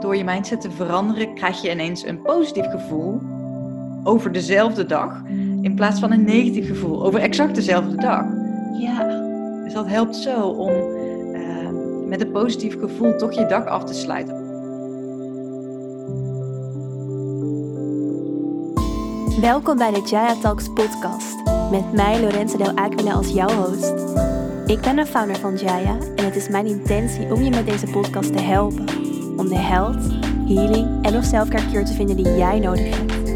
door je mindset te veranderen, krijg je ineens een positief gevoel over dezelfde dag. In plaats van een negatief gevoel over exact dezelfde dag. Ja. Dus dat helpt zo om uh, met een positief gevoel toch je dag af te sluiten. Welkom bij de Jaya Talks podcast. Met mij Lorenzo Del Aquila als jouw host. Ik ben de founder van Jaya en het is mijn intentie om je met deze podcast te helpen. Om de health, healing en of selfcare te vinden die jij nodig hebt.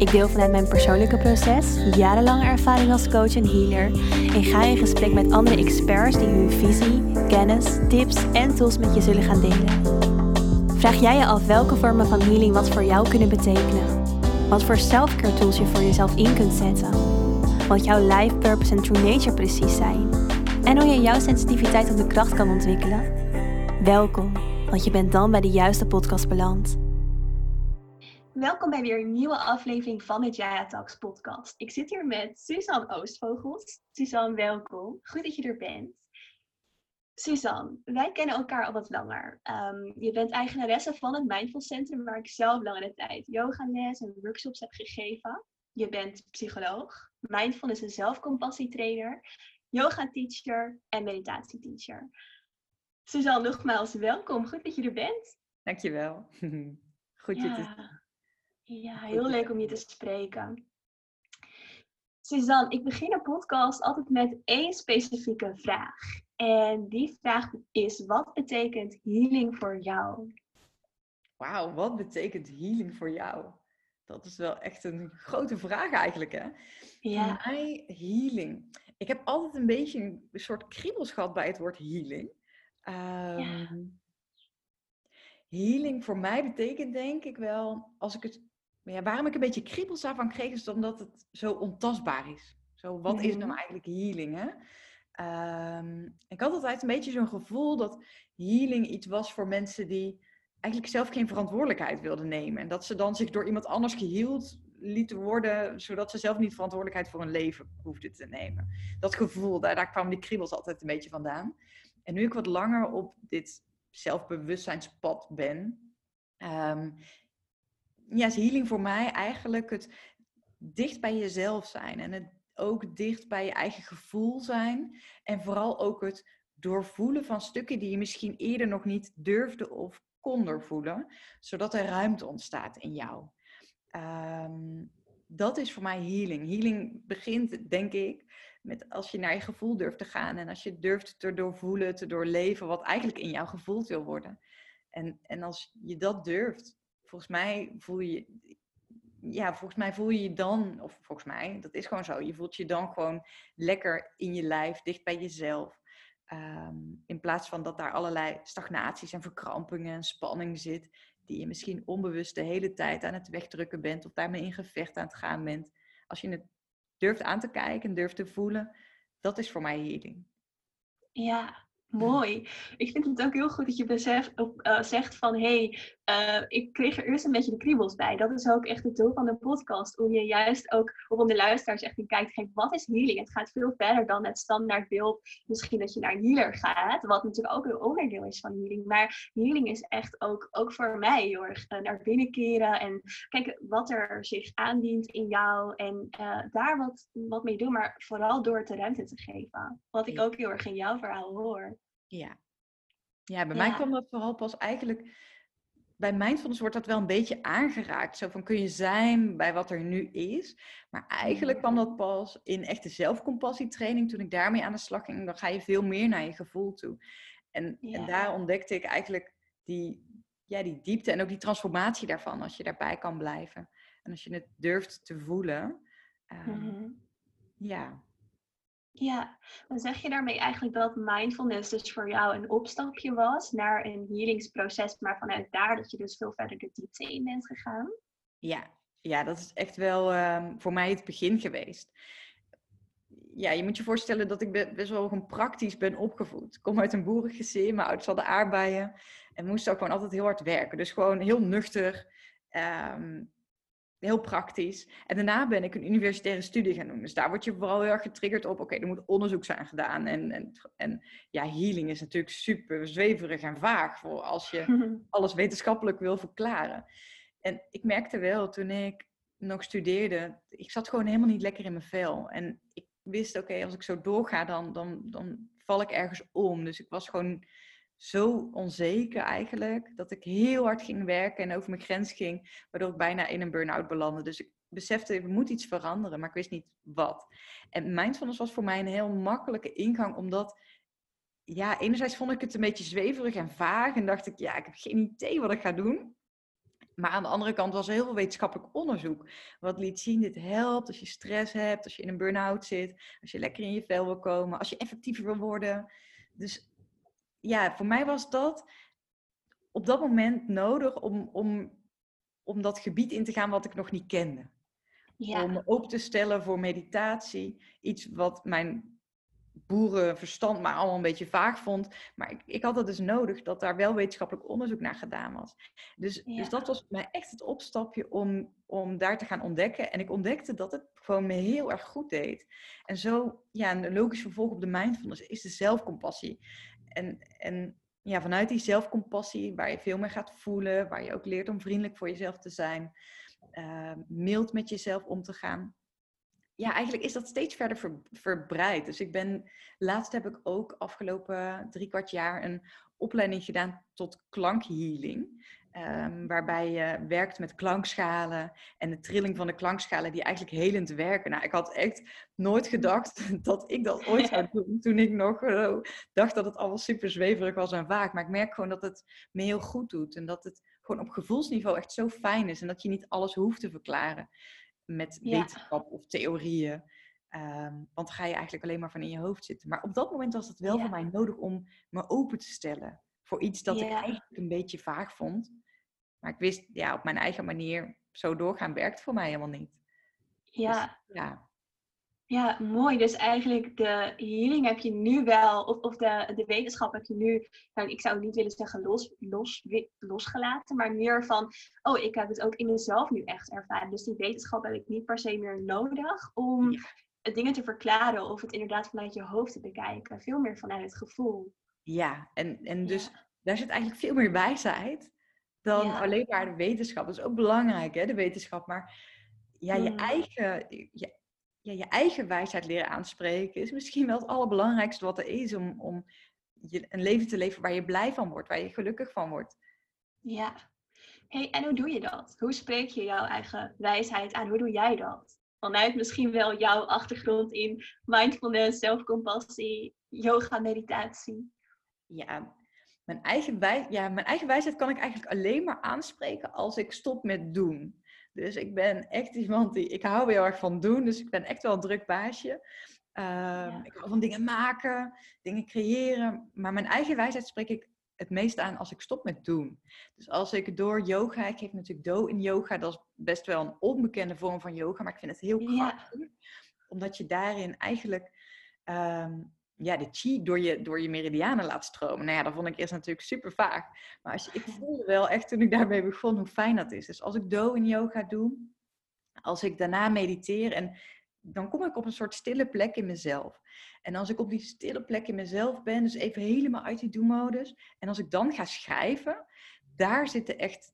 Ik deel vanuit mijn persoonlijke proces, jarenlange ervaring als coach en healer en ga in gesprek met andere experts die hun visie, kennis, tips en tools met je zullen gaan delen. Vraag jij je af welke vormen van healing wat voor jou kunnen betekenen? Wat voor selfcare tools je voor jezelf in kunt zetten? Wat jouw life purpose en true nature precies zijn? En hoe je jouw sensitiviteit op de kracht kan ontwikkelen? Welkom, want je bent dan bij de juiste podcast beland. Welkom bij weer een nieuwe aflevering van de Jaya Talks podcast. Ik zit hier met Suzanne Oostvogels. Suzanne, welkom. Goed dat je er bent. Suzanne, wij kennen elkaar al wat langer. Um, je bent eigenaresse van het Mindful Centrum, waar ik zelf langere tijd yogales en workshops heb gegeven. Je bent psycholoog, mindfulness en zelfcompassietrainer, yoga teacher en meditatie teacher. Suzanne, nogmaals welkom. Goed dat je er bent. Dankjewel. Goed je ja. te Ja, heel leuk om je te spreken. Suzanne, ik begin een podcast altijd met één specifieke vraag. En die vraag is: wat betekent healing voor jou? Wauw, wat betekent healing voor jou? Dat is wel echt een grote vraag eigenlijk, hè? Ja. Voor mij healing. Ik heb altijd een beetje een soort kriebels gehad bij het woord healing. Um, ja. Healing voor mij betekent denk ik wel, als ik het, ja, waarom ik een beetje kriebels daarvan kreeg, is omdat het zo ontastbaar is. Zo, wat is nou eigenlijk healing? Hè? Um, ik had altijd een beetje zo'n gevoel dat healing iets was voor mensen die eigenlijk zelf geen verantwoordelijkheid wilden nemen. En dat ze dan zich door iemand anders geheeld lieten worden, zodat ze zelf niet verantwoordelijkheid voor hun leven hoefden te nemen. Dat gevoel, daar, daar kwamen die kriebels altijd een beetje vandaan. En nu ik wat langer op dit zelfbewustzijnspad ben, um, ja, is healing voor mij eigenlijk het dicht bij jezelf zijn en het ook dicht bij je eigen gevoel zijn. En vooral ook het doorvoelen van stukken die je misschien eerder nog niet durfde of kon doorvoelen, zodat er ruimte ontstaat in jou. Um, dat is voor mij healing. Healing begint, denk ik, met als je naar je gevoel durft te gaan en als je durft te doorvoelen, te doorleven wat eigenlijk in jou gevoeld wil worden. En, en als je dat durft, volgens mij voel je, ja, volgens mij voel je je dan, of volgens mij, dat is gewoon zo, je voelt je dan gewoon lekker in je lijf, dicht bij jezelf. Um, in plaats van dat daar allerlei stagnaties en verkrampingen en spanning zit, die je misschien onbewust de hele tijd aan het wegdrukken bent of daarmee in gevecht aan het gaan bent. Als je het durft aan te kijken en durft te voelen, dat is voor mij healing. Ja, Mooi. Ik vind het ook heel goed dat je besef, uh, zegt van hé, hey, uh, ik kreeg er eerst een beetje de kriebels bij. Dat is ook echt het doel van de podcast. Om je juist ook, om de luisteraars echt in geven, wat is healing? Het gaat veel verder dan het standaard beeld. Misschien dat je naar een healer gaat, wat natuurlijk ook een onderdeel is van healing. Maar healing is echt ook, ook voor mij heel erg uh, naar binnen keren en kijken wat er zich aandient in jou. En daar wat, wat mee doen, maar vooral door het de ruimte te geven. Wat ik ook heel erg in jouw verhaal hoor. Ja. Ja, bij ja. mij kwam dat vooral pas eigenlijk... Bij mindfulness wordt dat wel een beetje aangeraakt. Zo van, kun je zijn bij wat er nu is? Maar eigenlijk kwam dat pas in echte zelfcompassietraining. Toen ik daarmee aan de slag ging, dan ga je veel meer naar je gevoel toe. En, ja. en daar ontdekte ik eigenlijk die, ja, die diepte en ook die transformatie daarvan. Als je daarbij kan blijven. En als je het durft te voelen. Um, mm-hmm. Ja, ja, dan zeg je daarmee eigenlijk dat mindfulness dus voor jou een opstapje was naar een healingsproces, maar vanuit daar dat je dus veel verder de diepte in bent gegaan? Ja, ja dat is echt wel um, voor mij het begin geweest. Ja, je moet je voorstellen dat ik best wel gewoon praktisch ben opgevoed. Ik kom uit een boerengezin, mijn ouders hadden aardbeien en moesten ook gewoon altijd heel hard werken. Dus gewoon heel nuchter. Um, heel praktisch. En daarna ben ik een universitaire studie gaan doen. Dus daar word je vooral heel erg getriggerd op. Oké, er moet onderzoek zijn gedaan. En, en, en ja, healing is natuurlijk super zweverig en vaag voor als je alles wetenschappelijk wil verklaren. En ik merkte wel toen ik nog studeerde, ik zat gewoon helemaal niet lekker in mijn vel. En ik wist, oké, als ik zo doorga, dan, dan, dan val ik ergens om. Dus ik was gewoon zo onzeker eigenlijk, dat ik heel hard ging werken en over mijn grens ging, waardoor ik bijna in een burn-out belandde. Dus ik besefte, er moet iets veranderen, maar ik wist niet wat. En mindfulness was voor mij een heel makkelijke ingang, omdat, ja, enerzijds vond ik het een beetje zweverig en vaag en dacht ik, ja, ik heb geen idee wat ik ga doen. Maar aan de andere kant was er heel veel wetenschappelijk onderzoek. Wat liet zien, dit helpt als je stress hebt, als je in een burn-out zit, als je lekker in je vel wil komen, als je effectiever wil worden. Dus ja, voor mij was dat op dat moment nodig om, om, om dat gebied in te gaan wat ik nog niet kende. Ja. Om me open te stellen voor meditatie. Iets wat mijn boerenverstand maar allemaal een beetje vaag vond. Maar ik, ik had dat dus nodig, dat daar wel wetenschappelijk onderzoek naar gedaan was. Dus, dus dat was voor mij echt het opstapje om, om daar te gaan ontdekken. En ik ontdekte dat het gewoon me heel erg goed deed. En zo, ja, een logisch vervolg op de mindfulness is de zelfcompassie. En, en ja, vanuit die zelfcompassie, waar je veel meer gaat voelen, waar je ook leert om vriendelijk voor jezelf te zijn, uh, mild met jezelf om te gaan. Ja, eigenlijk is dat steeds verder ver, verbreid. Dus ik ben, laatst heb ik ook afgelopen drie kwart jaar een opleiding gedaan tot klankhealing. Um, waarbij je werkt met klankschalen en de trilling van de klankschalen die eigenlijk helend werken. Nou, ik had echt nooit gedacht dat ik dat ooit zou doen toen ik nog uh, dacht dat het allemaal super zweverig was en vaak. Maar ik merk gewoon dat het me heel goed doet en dat het gewoon op gevoelsniveau echt zo fijn is en dat je niet alles hoeft te verklaren met wetenschap of theorieën. Um, want dan ga je eigenlijk alleen maar van in je hoofd zitten. Maar op dat moment was het wel voor mij nodig om me open te stellen voor iets dat ik eigenlijk een beetje vaag vond. Maar ik wist, ja, op mijn eigen manier zo doorgaan werkt voor mij helemaal niet. Ja. Dus, ja. Ja, mooi. Dus eigenlijk de healing heb je nu wel, of, of de, de wetenschap heb je nu, nou, ik zou niet willen zeggen los, los, losgelaten, maar meer van, oh, ik heb het ook in mezelf nu echt ervaren. Dus die wetenschap heb ik niet per se meer nodig om dingen te verklaren of het inderdaad vanuit je hoofd te bekijken. Veel meer vanuit het gevoel. Ja, en, en dus daar zit eigenlijk veel meer wijsheid dan alleen maar de wetenschap. Dat is ook belangrijk, hè, de wetenschap. Maar ja, je, mm. eigen, je, ja, je eigen wijsheid leren aanspreken is misschien wel het allerbelangrijkste wat er is om, om je, een leven te leven waar je blij van wordt, waar je gelukkig van wordt. Ja. Hey, en hoe doe je dat? Hoe spreek je jouw eigen wijsheid aan? Hoe doe jij dat? Vanuit misschien wel jouw achtergrond in mindfulness, zelfcompassie, yoga, meditatie. Ja, mijn eigen, wij, ja, mijn eigen wijsheid kan ik eigenlijk alleen maar aanspreken als ik stop met doen. Dus ik ben echt iemand die, ik hou heel erg van doen, dus ik ben echt wel een druk baasje. Ehm, ik hou van dingen maken, dingen creëren. Maar mijn eigen wijsheid spreek ik het meest aan als ik stop met doen. Dus als ik door yoga, ik geef natuurlijk do in yoga, dat is best wel een onbekende vorm van yoga, maar ik vind het heel krachtig. Omdat je daarin eigenlijk ehm, ja, de chi door je, door je meridianen laat stromen. Nou ja, dat vond ik eerst natuurlijk super vaak. Maar als je, ik voelde wel echt toen ik daarmee begon hoe fijn dat is. Dus als ik do in yoga doe, als ik daarna mediteer en dan kom ik op een soort stille plek in mezelf. En als ik op die stille plek in mezelf ben, dus even helemaal uit die do-modus. En als ik dan ga schrijven, daar zitten echt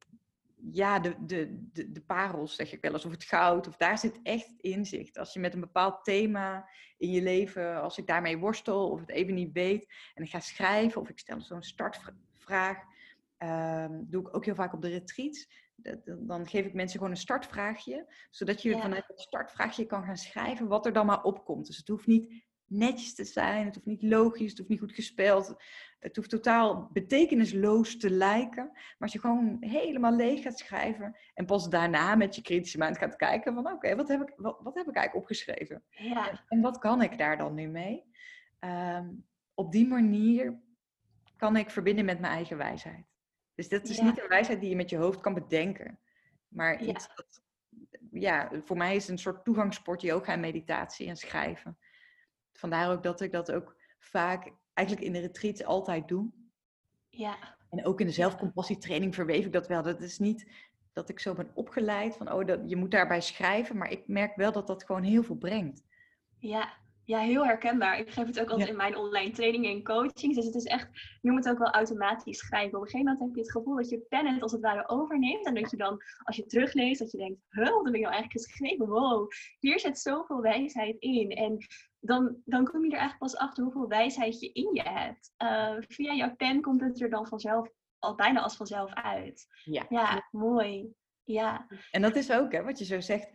ja, de, de, de, de parels, zeg ik wel eens, of het goud, of daar zit echt inzicht. Als je met een bepaald thema in je leven, als ik daarmee worstel of het even niet weet, en ik ga schrijven of ik stel zo'n startvraag, um, doe ik ook heel vaak op de retreats. Dan geef ik mensen gewoon een startvraagje, zodat je vanuit het startvraagje kan gaan schrijven wat er dan maar opkomt. Dus het hoeft niet netjes te zijn. Het hoeft niet logisch, het hoeft niet goed gespeld. Het hoeft totaal betekenisloos te lijken. Maar als je gewoon helemaal leeg gaat schrijven en pas daarna met je kritische mind gaat kijken van oké, wat, heb ik, wat, wat, heb ik eigenlijk opgeschreven? Ja. En wat kan ik daar dan nu mee? Ehm, op die manier kan ik verbinden met mijn eigen wijsheid. Dus dat is niet een wijsheid die je met je hoofd kan bedenken. Maar iets dat, ja, voor mij is het een soort toegangspoort yoga en meditatie en schrijven vandaar ook dat ik dat ook vaak eigenlijk in de retreats altijd doe. Ja. En ook in de zelfcompassietraining verweef ik dat wel. Dat is niet dat ik zo ben opgeleid van, oh, dat, je moet daarbij schrijven. Maar ik merk wel dat dat gewoon heel veel brengt. Ja, ja, heel herkenbaar. Ik geef het ook altijd in mijn online trainingen en coachings. Dus het is echt, je het ook wel automatisch schrijven. Op een gegeven moment heb je het gevoel dat je pen het als het ware overneemt. En dat je dan, als je terugleest, dat je denkt, huh, wat heb ik nou eigenlijk geschreven? Wow, hier zit zoveel wijsheid in. En dan, dan kom je er eigenlijk pas achter hoeveel wijsheid je in je hebt. Uh, via jouw pen komt het er dan vanzelf, al bijna als vanzelf uit. Ja, ja mooi. Ja. En dat is ook, hè, wat je zo zegt,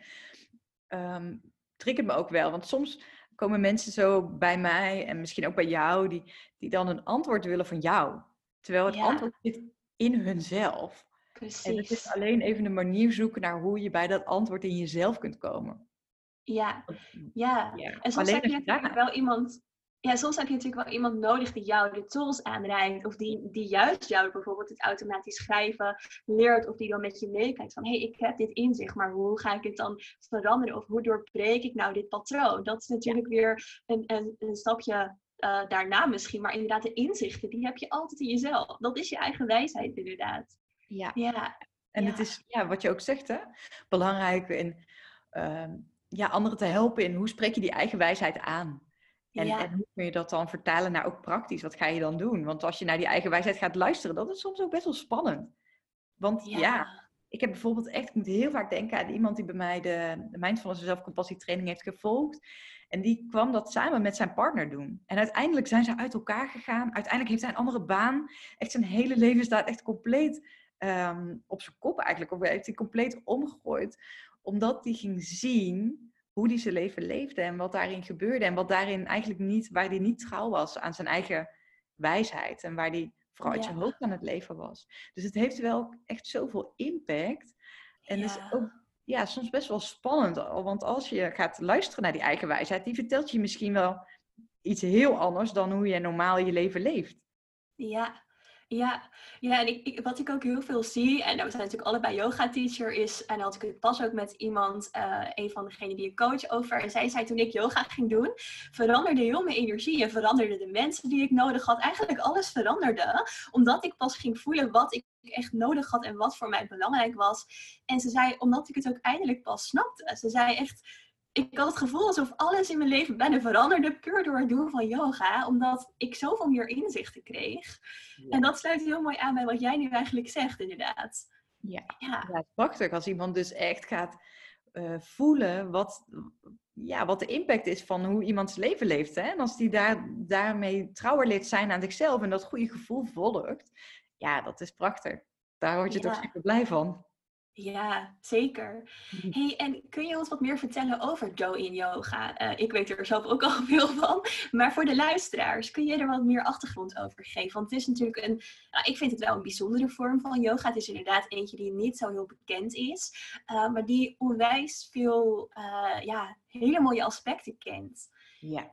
um, triggert me ook wel. Want soms komen mensen zo bij mij en misschien ook bij jou, die, die dan een antwoord willen van jou. Terwijl het antwoord zit in hunzelf. Precies. En het is alleen even een manier zoeken naar hoe je bij dat antwoord in jezelf kunt komen. Ja, ja. En soms heb je natuurlijk wel iemand ja, soms heb je natuurlijk wel iemand nodig die jou de tools aanreikt. Of die, die juist jou bijvoorbeeld het automatisch schrijven leert. Of die dan met je meekijkt van, hé, hey, ik heb dit inzicht, maar hoe ga ik het dan veranderen? Of hoe doorbreek ik nou dit patroon? Dat is natuurlijk weer een, een, een stapje uh, daarna misschien. Maar inderdaad, de inzichten, die heb je altijd in jezelf. Dat is je eigen wijsheid inderdaad. Ja. ja. En het is, ja, wat je ook zegt, hè, belangrijk in uh, ja, anderen te helpen in hoe spreek je die eigen wijsheid aan. En, en, hoe kun je dat dan vertalen naar ook praktisch? Wat ga je dan doen? Want als je naar die eigen wijsheid gaat luisteren, dat is soms ook best wel spannend. Want ja, ik heb bijvoorbeeld echt, ik moet heel vaak denken aan iemand die bij mij de, de Mindfulness en Zelfcompassie training heeft gevolgd. En die kwam dat samen met zijn partner doen. En uiteindelijk zijn ze uit elkaar gegaan. Uiteindelijk heeft hij een andere baan. Echt zijn hele leven staat echt compleet ehm, op zijn kop eigenlijk. Of heeft hij compleet omgegooid. Omdat hij ging zien hoe die zijn leven leefde en wat daarin gebeurde. En wat daarin eigenlijk niet, waar hij niet trouw was aan zijn eigen wijsheid. En waar hij vooral uit zijn hoofd aan het leven was. Dus het heeft wel echt zoveel impact. En ja. is ook ja, soms best wel spannend. Want als je gaat luisteren naar die eigen wijsheid, die vertelt je misschien wel iets heel anders dan hoe je normaal je leven leeft. Ja, ja, ja en ik, wat ik ook heel veel zie, en we zijn natuurlijk allebei yoga-teacher, is, en had ik het pas ook met iemand, uh, een van degenen die ik coach over, en zij zei toen ik yoga ging doen, veranderde heel mijn energie en veranderde de mensen die ik nodig had. Eigenlijk alles veranderde, omdat ik pas ging voelen wat ik echt nodig had en wat voor mij belangrijk was. En ze zei, omdat ik het ook eindelijk pas snapte. Ze zei echt, ik had het gevoel alsof alles in mijn leven bijna veranderde puur door het doen van yoga, omdat ik zoveel meer inzichten kreeg. En dat sluit heel mooi aan bij wat jij nu eigenlijk zegt, inderdaad. Ja, ja. ja prachtig. Als iemand dus echt gaat uh, voelen wat, ja, wat de impact is van hoe iemands leven leeft. Hè? En als die daar, daarmee trouwer leert zijn aan zichzelf en dat goede gevoel volgt, ja, dat is prachtig. Daar word je toch super blij van. Ja, zeker. Mhm. Hey, en kun je ons wat meer vertellen over Do-in Yoga? Uh, ik weet er zelf ook al veel van. Maar voor de luisteraars, kun je er wat meer achtergrond over geven? Want het is natuurlijk een, nou, ik vind het wel een bijzondere vorm van yoga. Het is inderdaad eentje die niet zo heel bekend is. Uh, maar die onwijs veel, uh, ja, hele mooie aspecten kent. Ja,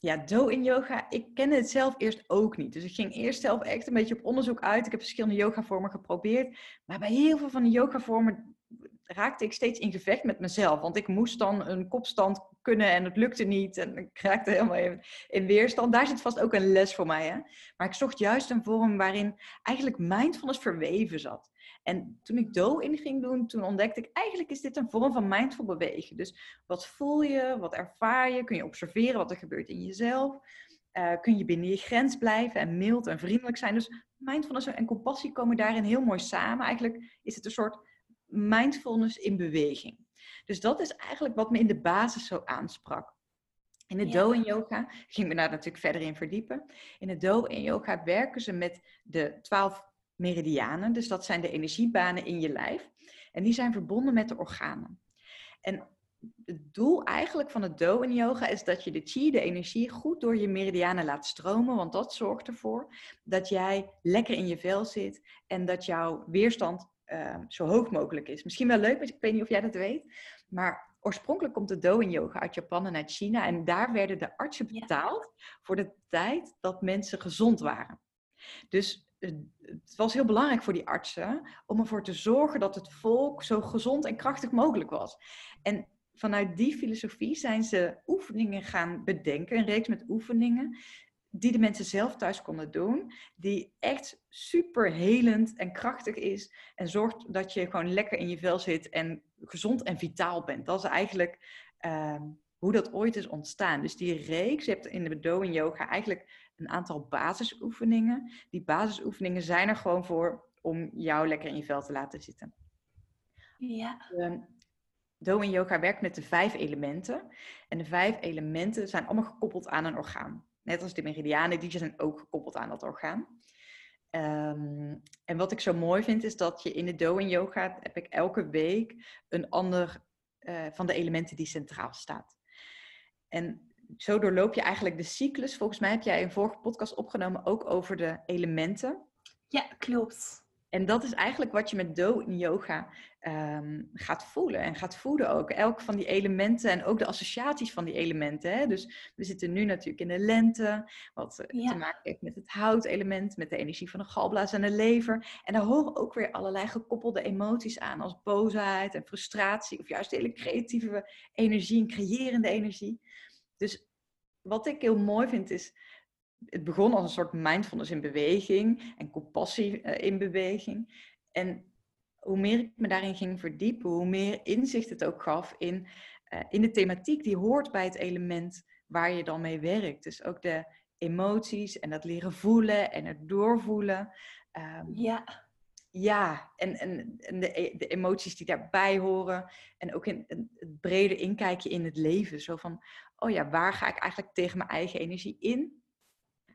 ja, do-in yoga, ik kende het zelf eerst ook niet. Dus ik ging eerst zelf echt een beetje op onderzoek uit. Ik heb verschillende yogavormen geprobeerd. Maar bij heel veel van de yogavormen raakte ik steeds in gevecht met mezelf. Want ik moest dan een kopstand kunnen en het lukte niet. En ik raakte helemaal in, in weerstand. Daar zit vast ook een les voor mij. Hè? Maar ik zocht juist een vorm waarin eigenlijk mindfulness verweven zat. En toen ik Do in ging doen, toen ontdekte ik eigenlijk is dit een vorm van mindful bewegen. Dus wat voel je, wat ervaar je, kun je observeren wat er gebeurt in jezelf. Uh, kun je binnen je grens blijven en mild en vriendelijk zijn. Dus mindfulness en compassie komen daarin heel mooi samen. Eigenlijk is het een soort mindfulness in beweging. Dus dat is eigenlijk wat me in de basis zo aansprak. In het Do in yoga ging me daar natuurlijk verder in verdiepen. In het Do in yoga werken ze met de twaalf meridianen. Dus dat zijn de energiebanen in je lijf. En die zijn verbonden met de organen. En het doel eigenlijk van het Do in yoga is dat je de chi, de energie, goed door je meridianen laat stromen. Want dat zorgt ervoor dat jij lekker in je vel zit en dat jouw weerstand uh, zo hoog mogelijk is. Misschien wel leuk, maar ik weet niet of jij dat weet. Maar oorspronkelijk komt de Do in yoga uit Japan en uit China. En daar werden de artsen betaald voor de tijd dat mensen gezond waren. Dus het was heel belangrijk voor die artsen om ervoor te zorgen dat het volk zo gezond en krachtig mogelijk was. En vanuit die filosofie zijn ze oefeningen gaan bedenken, een reeks met oefeningen, die de mensen zelf thuis konden doen, die echt super helend en krachtig is en zorgt dat je gewoon lekker in je vel zit en gezond en vitaal bent. Dat is eigenlijk ehm, hoe dat ooit is ontstaan. Dus die reeks, je hebt in de Bedoeling Yoga eigenlijk een aantal basisoefeningen. Die basisoefeningen zijn er gewoon voor om jou lekker in je vel te laten zitten. Ja. Um, Doin Yoga werkt met de vijf elementen. En de vijf elementen zijn allemaal gekoppeld aan een orgaan. Net als de meridianen, die zijn ook gekoppeld aan dat orgaan. Ehm, en wat ik zo mooi vind, is dat je in de Doin Yoga heb ik elke week een ander uh, van de elementen die centraal staat. En zo doorloop je eigenlijk de cyclus. Volgens mij heb jij een vorige podcast opgenomen ook over de elementen. Ja, klopt. En dat is eigenlijk wat je met Do in yoga um, gaat voelen en gaat voeden ook. Elk van die elementen en ook de associaties van die elementen. Hè? Dus we zitten nu natuurlijk in de lente, wat eh, ja. te maken heeft met het houtelement, met de energie van de galblaas en de lever. En daar horen ook weer allerlei gekoppelde emoties aan, als boosheid en frustratie, of juist hele creatieve energie en creërende energie. Dus wat ik heel mooi vind is het begon als een soort mindfulness in beweging en compassie eh, in beweging. En hoe meer ik me daarin ging verdiepen, hoe meer inzicht het ook gaf in, uh, in de thematiek die hoort bij het element waar je dan mee werkt. Dus ook de emoties en dat leren voelen en het doorvoelen. Um, ja. Ja, en, en, en de, e, de, emoties die daarbij horen. En ook in, in het brede inkijkje in het leven. Zo van, oh ja, waar ga ik eigenlijk tegen mijn eigen energie in?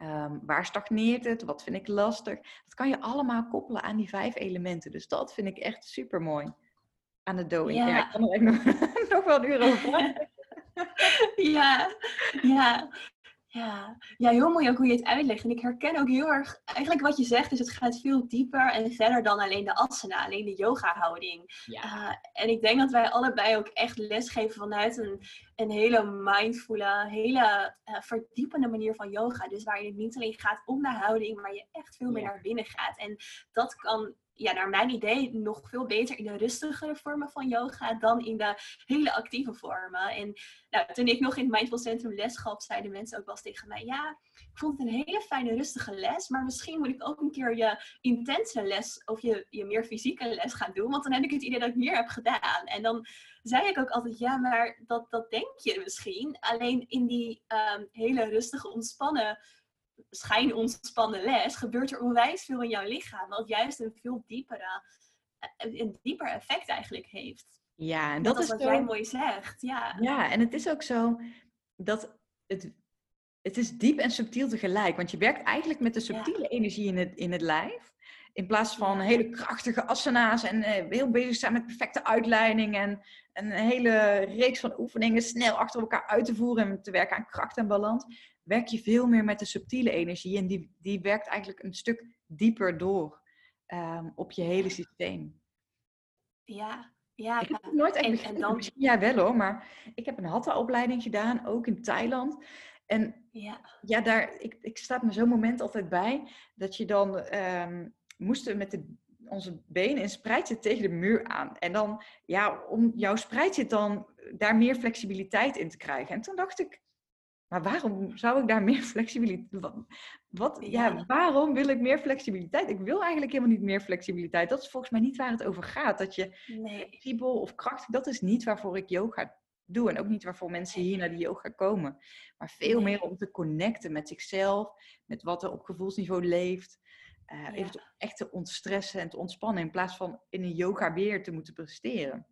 Um, waar stagneert het? Wat vind ik lastig? Dat kan je allemaal koppelen aan die vijf elementen. Dus dat vind ik echt super mooi aan de doing. Ja. ja ik kan er nog, nog wel een uur over praten. ja, ja. Ja. ja, heel mooi ook hoe je het uitlegt. En ik herken ook heel erg, eigenlijk wat je zegt, is het gaat veel dieper en verder dan alleen de asana, alleen de yoga-houding. Ja. Uh, en ik denk dat wij allebei ook echt lesgeven vanuit een, een hele mindfule, hele uh, verdiepende manier van yoga. Dus waar je niet alleen gaat om de houding, maar je echt veel meer naar binnen gaat. En dat kan ja, naar mijn idee nog veel beter in de rustigere vormen van yoga dan in de hele actieve vormen. En nou, toen ik nog in het Mindful Centrum les gaf, zeiden mensen ook wel tegen mij: Ja, ik vond het een hele fijne, rustige les, maar misschien moet ik ook een keer je intense les of je, je meer fysieke les gaan doen, want dan heb ik het idee dat ik meer heb gedaan. En dan zei ik ook altijd: Ja, maar dat, dat denk je misschien. Alleen in die um, hele rustige, ontspannen schijn ontspannen les, gebeurt er onwijs veel in jouw lichaam. Wat juist een veel diepere, eh, een dieper effect eigenlijk heeft. Ja, en dat, is wat zo... jij mooi zegt. Ja. ja, en het is ook zo dat het, het is diep en subtiel tegelijk. Want je werkt eigenlijk met de subtiele energie in het, in het lijf. In plaats van hele krachtige asana's en uh, heel bezig zijn met perfecte uitleiding en een hele reeks van oefeningen snel achter elkaar uit te voeren en te werken aan kracht en balans werk je veel meer met de subtiele energie. En die, die werkt eigenlijk een stuk dieper door um, op je hele systeem. Ja, ja. Ik heb het nooit echt begrepen. Dan... Misschien jij wel hoor, maar ik heb een hatha-opleiding gedaan, ook in Thailand. En ja, ja daar, ik, ik sta me zo'n moment altijd bij dat je dan um, moesten met de, onze benen een spreidje tegen de muur aan. En dan, ja, om jouw spreidje dan daar meer flexibiliteit in te krijgen. En toen dacht ik, maar waarom zou ik daar meer flexibiliteit... Wat, ja. waarom wil ik meer flexibiliteit? Ik wil eigenlijk helemaal niet meer flexibiliteit. Dat is volgens mij niet waar het over gaat. Dat je nee. flexibel of krachtig... Dat is niet waarvoor ik yoga doe. En ook niet waarvoor mensen hier naar de yoga komen. Maar veel meer om te connecten met zichzelf. Met wat er op gevoelsniveau leeft. Uh, ja. Even echt te ontstressen en te ontspannen. In plaats van in een yoga weer te moeten presteren.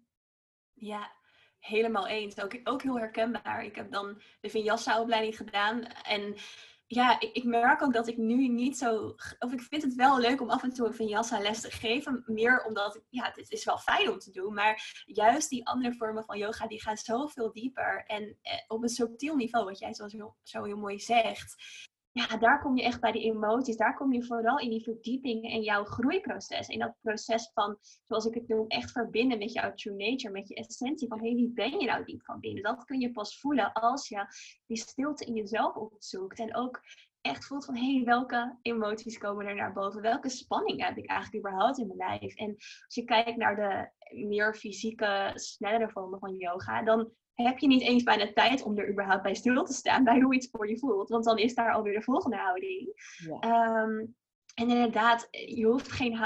Ja, helemaal eens. Ook, ook heel herkenbaar. Ik heb dan de Vinyasa-opleiding gedaan. En ja, ik, ik, merk ook dat ik nu niet zo... Of ik vind het wel leuk om af en toe een Vinyasa-les te geven. Meer omdat, ja, het is wel fijn om te doen. Maar juist die andere vormen van yoga, die gaan zoveel dieper. En eh, op een subtiel niveau, wat jij zo, zo heel mooi zegt ja, daar kom je echt bij die emoties. Daar kom je vooral in die verdieping en jouw groeiproces. In dat proces van, zoals ik het noem, echt verbinden met jouw true nature, met je essentie. Van, hey, wie ben je nou diep van binnen? Dat kun je pas voelen als je die stilte in jezelf opzoekt. En ook echt voelt van, hé, hey, welke emoties komen er naar boven? Welke spanning heb ik eigenlijk überhaupt in mijn lijf? En als je kijkt naar de meer fysieke, snellere vormen van yoga, dan heb je niet eens bijna tijd om er überhaupt bij stil te staan, bij hoe iets voor je voelt. Want dan is daar alweer de volgende houding. Ja. Ehm, en inderdaad, je hoeft geen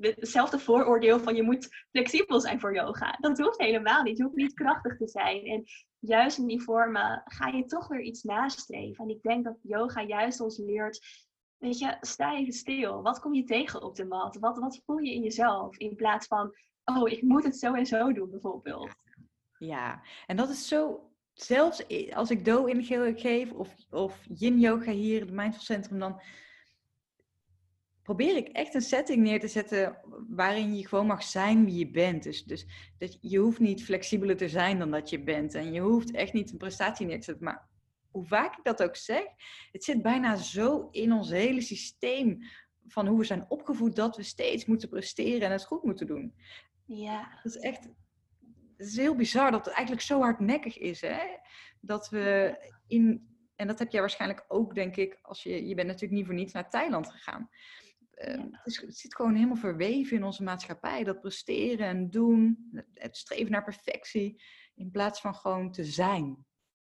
hetzelfde vooroordeel van je moet flexibel zijn voor yoga. Dat hoeft helemaal niet. Je hoeft niet krachtig te zijn. En juist in die vormen ga je toch weer iets nastreven. En ik denk dat yoga juist ons leert, weet je, sta even stil. Wat kom je tegen op de mat? Wat, wat voel je in jezelf? In plaats van, oh, ik moet het zo en zo doen bijvoorbeeld. Ja, en dat is zo zelfs als ik do in geef of, of yin yoga hier, het Mindful Centrum, dan probeer ik echt een setting neer te zetten waarin je gewoon mag zijn wie je bent. Dus, dus dat je hoeft niet flexibeler te zijn dan dat je bent. En je hoeft echt niet een prestatie neer te zetten. Maar hoe vaak ik dat ook zeg, het zit bijna zo in ons hele systeem van hoe we zijn opgevoed dat we steeds moeten presteren en het goed moeten doen. Ja. Dat is echt, het is heel bizar dat het eigenlijk zo hardnekkig is. Hè? Dat we in, en dat heb jij waarschijnlijk ook, denk ik, als je, je bent natuurlijk niet voor niets naar Thailand gegaan. Ehm, het, zit gewoon helemaal verweven in onze maatschappij. Dat presteren en doen, het streven naar perfectie, in plaats van gewoon te zijn.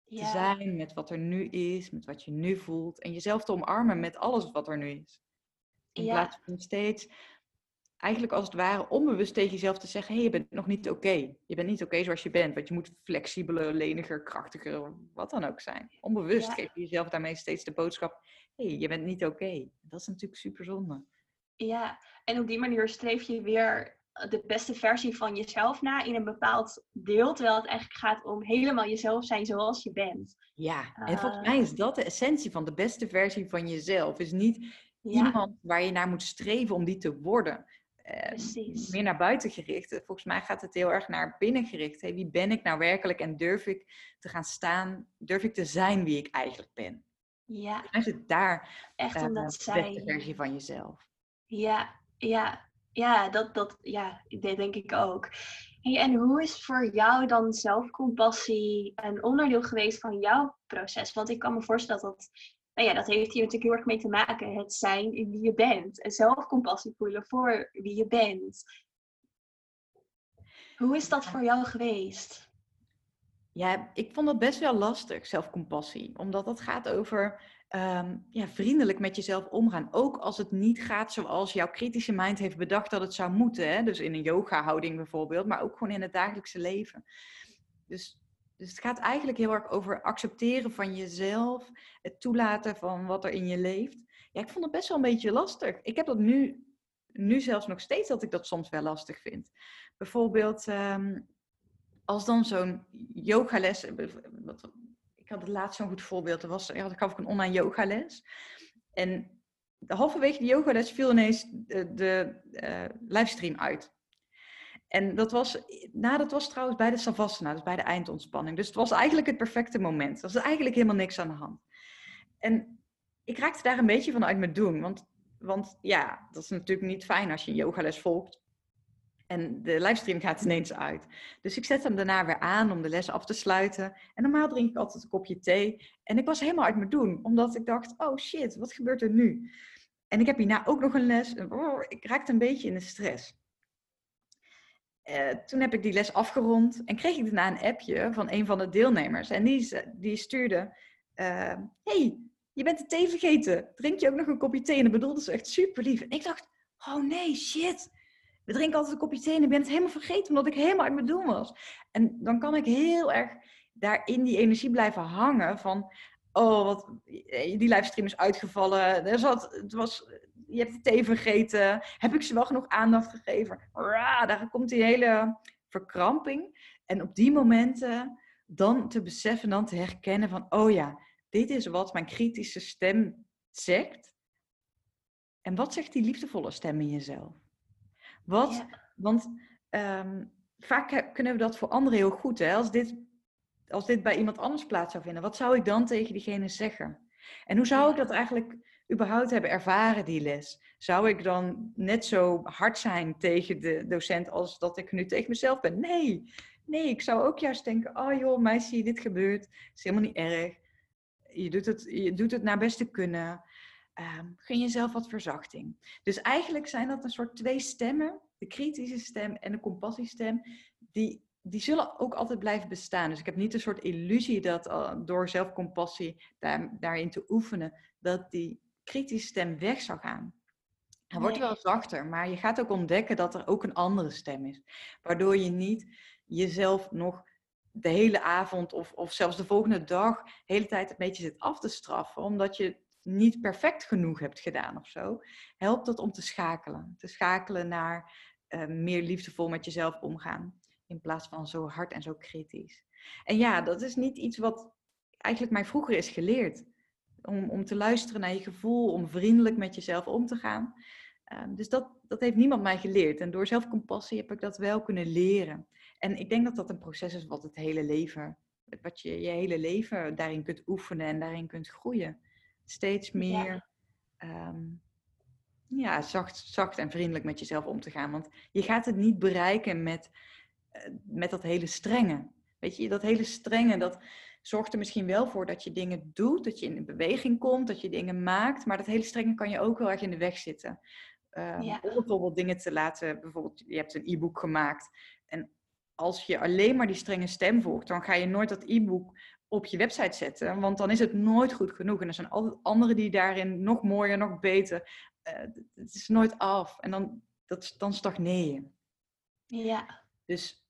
Te zijn met wat er nu is, met wat je nu voelt. En jezelf te omarmen met alles wat er nu is. In plaats van steeds, eigenlijk als het ware onbewust tegen jezelf te zeggen: hé, hey, je bent nog niet oké. Je bent niet oké zoals je bent, want je moet flexibeler, leniger, krachtiger, wat dan ook zijn. Onbewust geef je jezelf daarmee steeds de boodschap: hé, hey, je bent niet oké. Dat is natuurlijk super zonde. Ja, en op die manier streef je weer de beste versie van jezelf na in een bepaald deel, terwijl het eigenlijk gaat om helemaal jezelf zijn zoals je bent. Ja, en volgens mij is ehm. dat de essentie van de beste versie van jezelf. Is niet iemand waar je naar moet streven om die te worden. Uh, meer naar buiten gericht. Volgens mij gaat het heel erg naar binnen gericht. Hey, wie ben ik nou werkelijk en durf ik te gaan staan? Durf ik te zijn wie ik eigenlijk ben? Ja. Is het daar Echt uh, de beste versie van jezelf? Ja, ja, ja, dat, dat ja, dat denk ik ook. Hey, en hoe is voor jou dan zelfcompassie een onderdeel geweest van jouw proces? Want ik kan me voorstellen dat nou ja, dat heeft hier natuurlijk heel erg mee te maken. Het zijn in wie je bent. En zelfcompassie voelen voor wie je bent. Hoe is dat voor jou geweest? Ja, ik vond dat best wel lastig, zelfcompassie. Omdat dat gaat over Ehm, ja, vriendelijk met jezelf omgaan. Ook als het niet gaat zoals jouw kritische mind heeft bedacht dat het zou moeten. Hè? Dus in een yoga-houding bijvoorbeeld, maar ook gewoon in het dagelijkse leven. Dus, dus het gaat eigenlijk heel erg over accepteren van jezelf, het toelaten van wat er in je leeft. Ja, ik vond het best wel een beetje lastig. Ik heb dat nu, nu zelfs nog steeds dat ik dat soms wel lastig vind. Bijvoorbeeld, ehm, als dan zo'n yogales, had het laatst zo'n goed voorbeeld. Er was, ik gaf ik een online yogales. En halverwege de yogales viel ineens de, uh, livestream uit. En dat was, nou, dat was trouwens bij de Savasana, dus bij de eindontspanning. Dus het was eigenlijk het perfecte moment. Er was eigenlijk helemaal niks aan de hand. En ik raakte daar een beetje van uit mijn doen. Want, want ja, dat is natuurlijk niet fijn als je een yogales volgt. En de livestream gaat ineens uit. Dus ik zet hem daarna weer aan om de les af te sluiten. En normaal drink ik altijd een kopje thee. En ik was helemaal uit mijn doen, omdat ik dacht: oh shit, wat gebeurt er nu? En ik heb hierna ook nog een les. Oh, ik raakte een beetje in de stress. Uh, toen heb ik die les afgerond en kreeg ik daarna een appje van een van de deelnemers. En die, die stuurde: uh, hey, je bent de thee vergeten. Drink je ook nog een kopje thee? En dat bedoelde ze echt super lief. En ik dacht: oh nee, shit we drinken altijd een kopje thee en ik ben het helemaal vergeten omdat ik helemaal uit mijn doen was. En dan kan ik heel erg daar in die energie blijven hangen van, oh, wat, die livestream is uitgevallen. Er zat, het was, je hebt de thee vergeten. Heb ik ze wel genoeg aandacht gegeven? daar komt die hele verkramping. En op die momenten dan te beseffen, dan te herkennen van, oh ja, dit is wat mijn kritische stem zegt. En wat zegt die liefdevolle stem in jezelf? Wat, want um, vaak kunnen we dat voor anderen heel goed. Hè? Als, dit, als dit bij iemand anders plaats zou vinden, wat zou ik dan tegen diegene zeggen? En hoe zou ik dat eigenlijk überhaupt hebben ervaren, die les? Zou ik dan net zo hard zijn tegen de docent als dat ik nu tegen mezelf ben? Nee, nee, ik zou ook juist denken, oh joh, meisje, dit gebeurt, is helemaal niet erg. Je doet het, je doet het naar beste kunnen um, jezelf wat verzachting. Dus eigenlijk zijn dat een soort twee stemmen, de kritische stem en de compassiestem, die die zullen ook altijd blijven bestaan. Dus ik heb niet een soort illusie dat uh, door zelfcompassie daar, daarin te oefenen, dat die kritische stem weg zou gaan. Hij wordt wel zachter, maar je gaat ook ontdekken dat er ook een andere stem is. Waardoor je niet jezelf nog de hele avond of, of zelfs de volgende dag de hele tijd een beetje zit af te straffen, omdat je niet perfect genoeg hebt gedaan of zo, helpt dat om te schakelen. Te schakelen naar uh, meer liefdevol met jezelf omgaan, in plaats van zo hard en zo kritisch. En ja, dat is niet iets wat eigenlijk mij vroeger is geleerd. Om, om te luisteren naar je gevoel, om vriendelijk met jezelf om te gaan. Uh, dus dat, dat heeft niemand mij geleerd. En door zelfcompassie heb ik dat wel kunnen leren. En ik denk dat dat een proces is wat het hele leven, wat je je hele leven daarin kunt oefenen en daarin kunt groeien. Steeds meer ja. Ehm, ja, zacht, zacht en vriendelijk met jezelf om te gaan. Want je gaat het niet bereiken met, uh, met dat hele strenge. Weet je, dat hele strenge, dat zorgt er misschien wel voor dat je dingen doet, dat je in beweging komt, dat je dingen maakt. Maar dat hele strenge kan je ook heel erg in de weg zitten. Ja. Om bijvoorbeeld dingen te laten, bijvoorbeeld je hebt een e-book gemaakt. En als je alleen maar die strenge stem volgt, dan ga je nooit dat e-book op je website zetten. Want dan is het nooit goed genoeg. En er zijn altijd anderen die daarin nog mooier, nog beter. Uh, het is nooit af. En dan, dat, dan stagneer je. Ja. Dus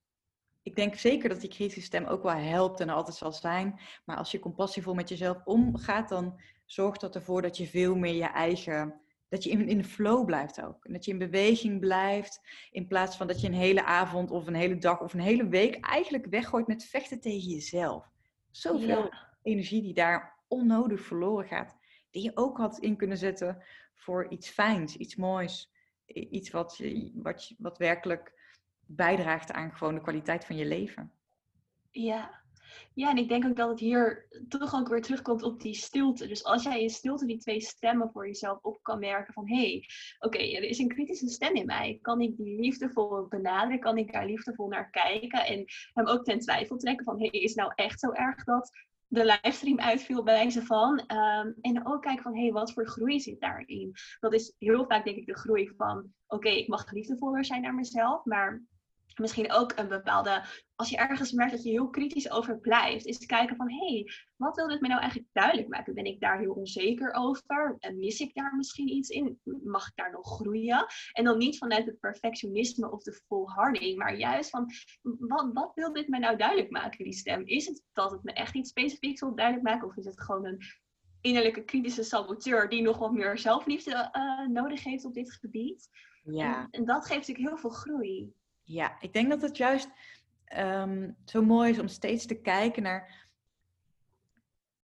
ik denk zeker dat die kritische stem ook wel helpt en er altijd zal zijn. Maar als je compassievol met jezelf omgaat, dan zorgt dat ervoor dat je veel meer je eigen dat je in, in de flow blijft ook. En dat je in beweging blijft. In plaats van dat je een hele avond of een hele dag of een hele week eigenlijk weggooit met vechten tegen jezelf. Zoveel ja. energie die daar onnodig verloren gaat. Die je ook had in kunnen zetten voor iets fijns, iets moois. Iets wat, je, wat, wat werkelijk bijdraagt aan gewoon de kwaliteit van je leven. Ja, ja, en ik denk ook dat het hier toch ook weer terugkomt op die stilte. Dus als jij in stilte die twee stemmen voor jezelf op kan merken van hé, hey, oké, er is een kritische stem in mij. Kan ik die liefdevol benaderen? Kan ik daar liefdevol naar kijken? En hem ook ten twijfel trekken van hé, hey, is nou echt zo erg dat de livestream uitviel bij wijze van. Um, en ook kijken van, hé, hey, wat voor groei zit daarin? Dat is heel vaak denk ik de groei van, oké, ik mag liefdevoller zijn naar mezelf, maar misschien ook een bepaalde, als je ergens merkt dat je heel kritisch over blijft, is te kijken van, hé, hey, wat wil dit mij nou eigenlijk duidelijk maken? Ben ik daar heel onzeker over? En mis ik daar misschien iets in? Mag ik daar nog groeien? En dan niet vanuit het perfectionisme of de volharding, maar juist van, wat, wat wil dit mij nou duidelijk maken, die stem? Is het dat het me echt iets specifieks wil duidelijk maken? Of is het gewoon een innerlijke kritische saboteur die nog wat meer zelfliefde uh, nodig heeft op dit gebied? Ja. En, en dat geeft natuurlijk heel veel groei. Ja, ik denk dat het juist um, zo mooi is om steeds te kijken naar,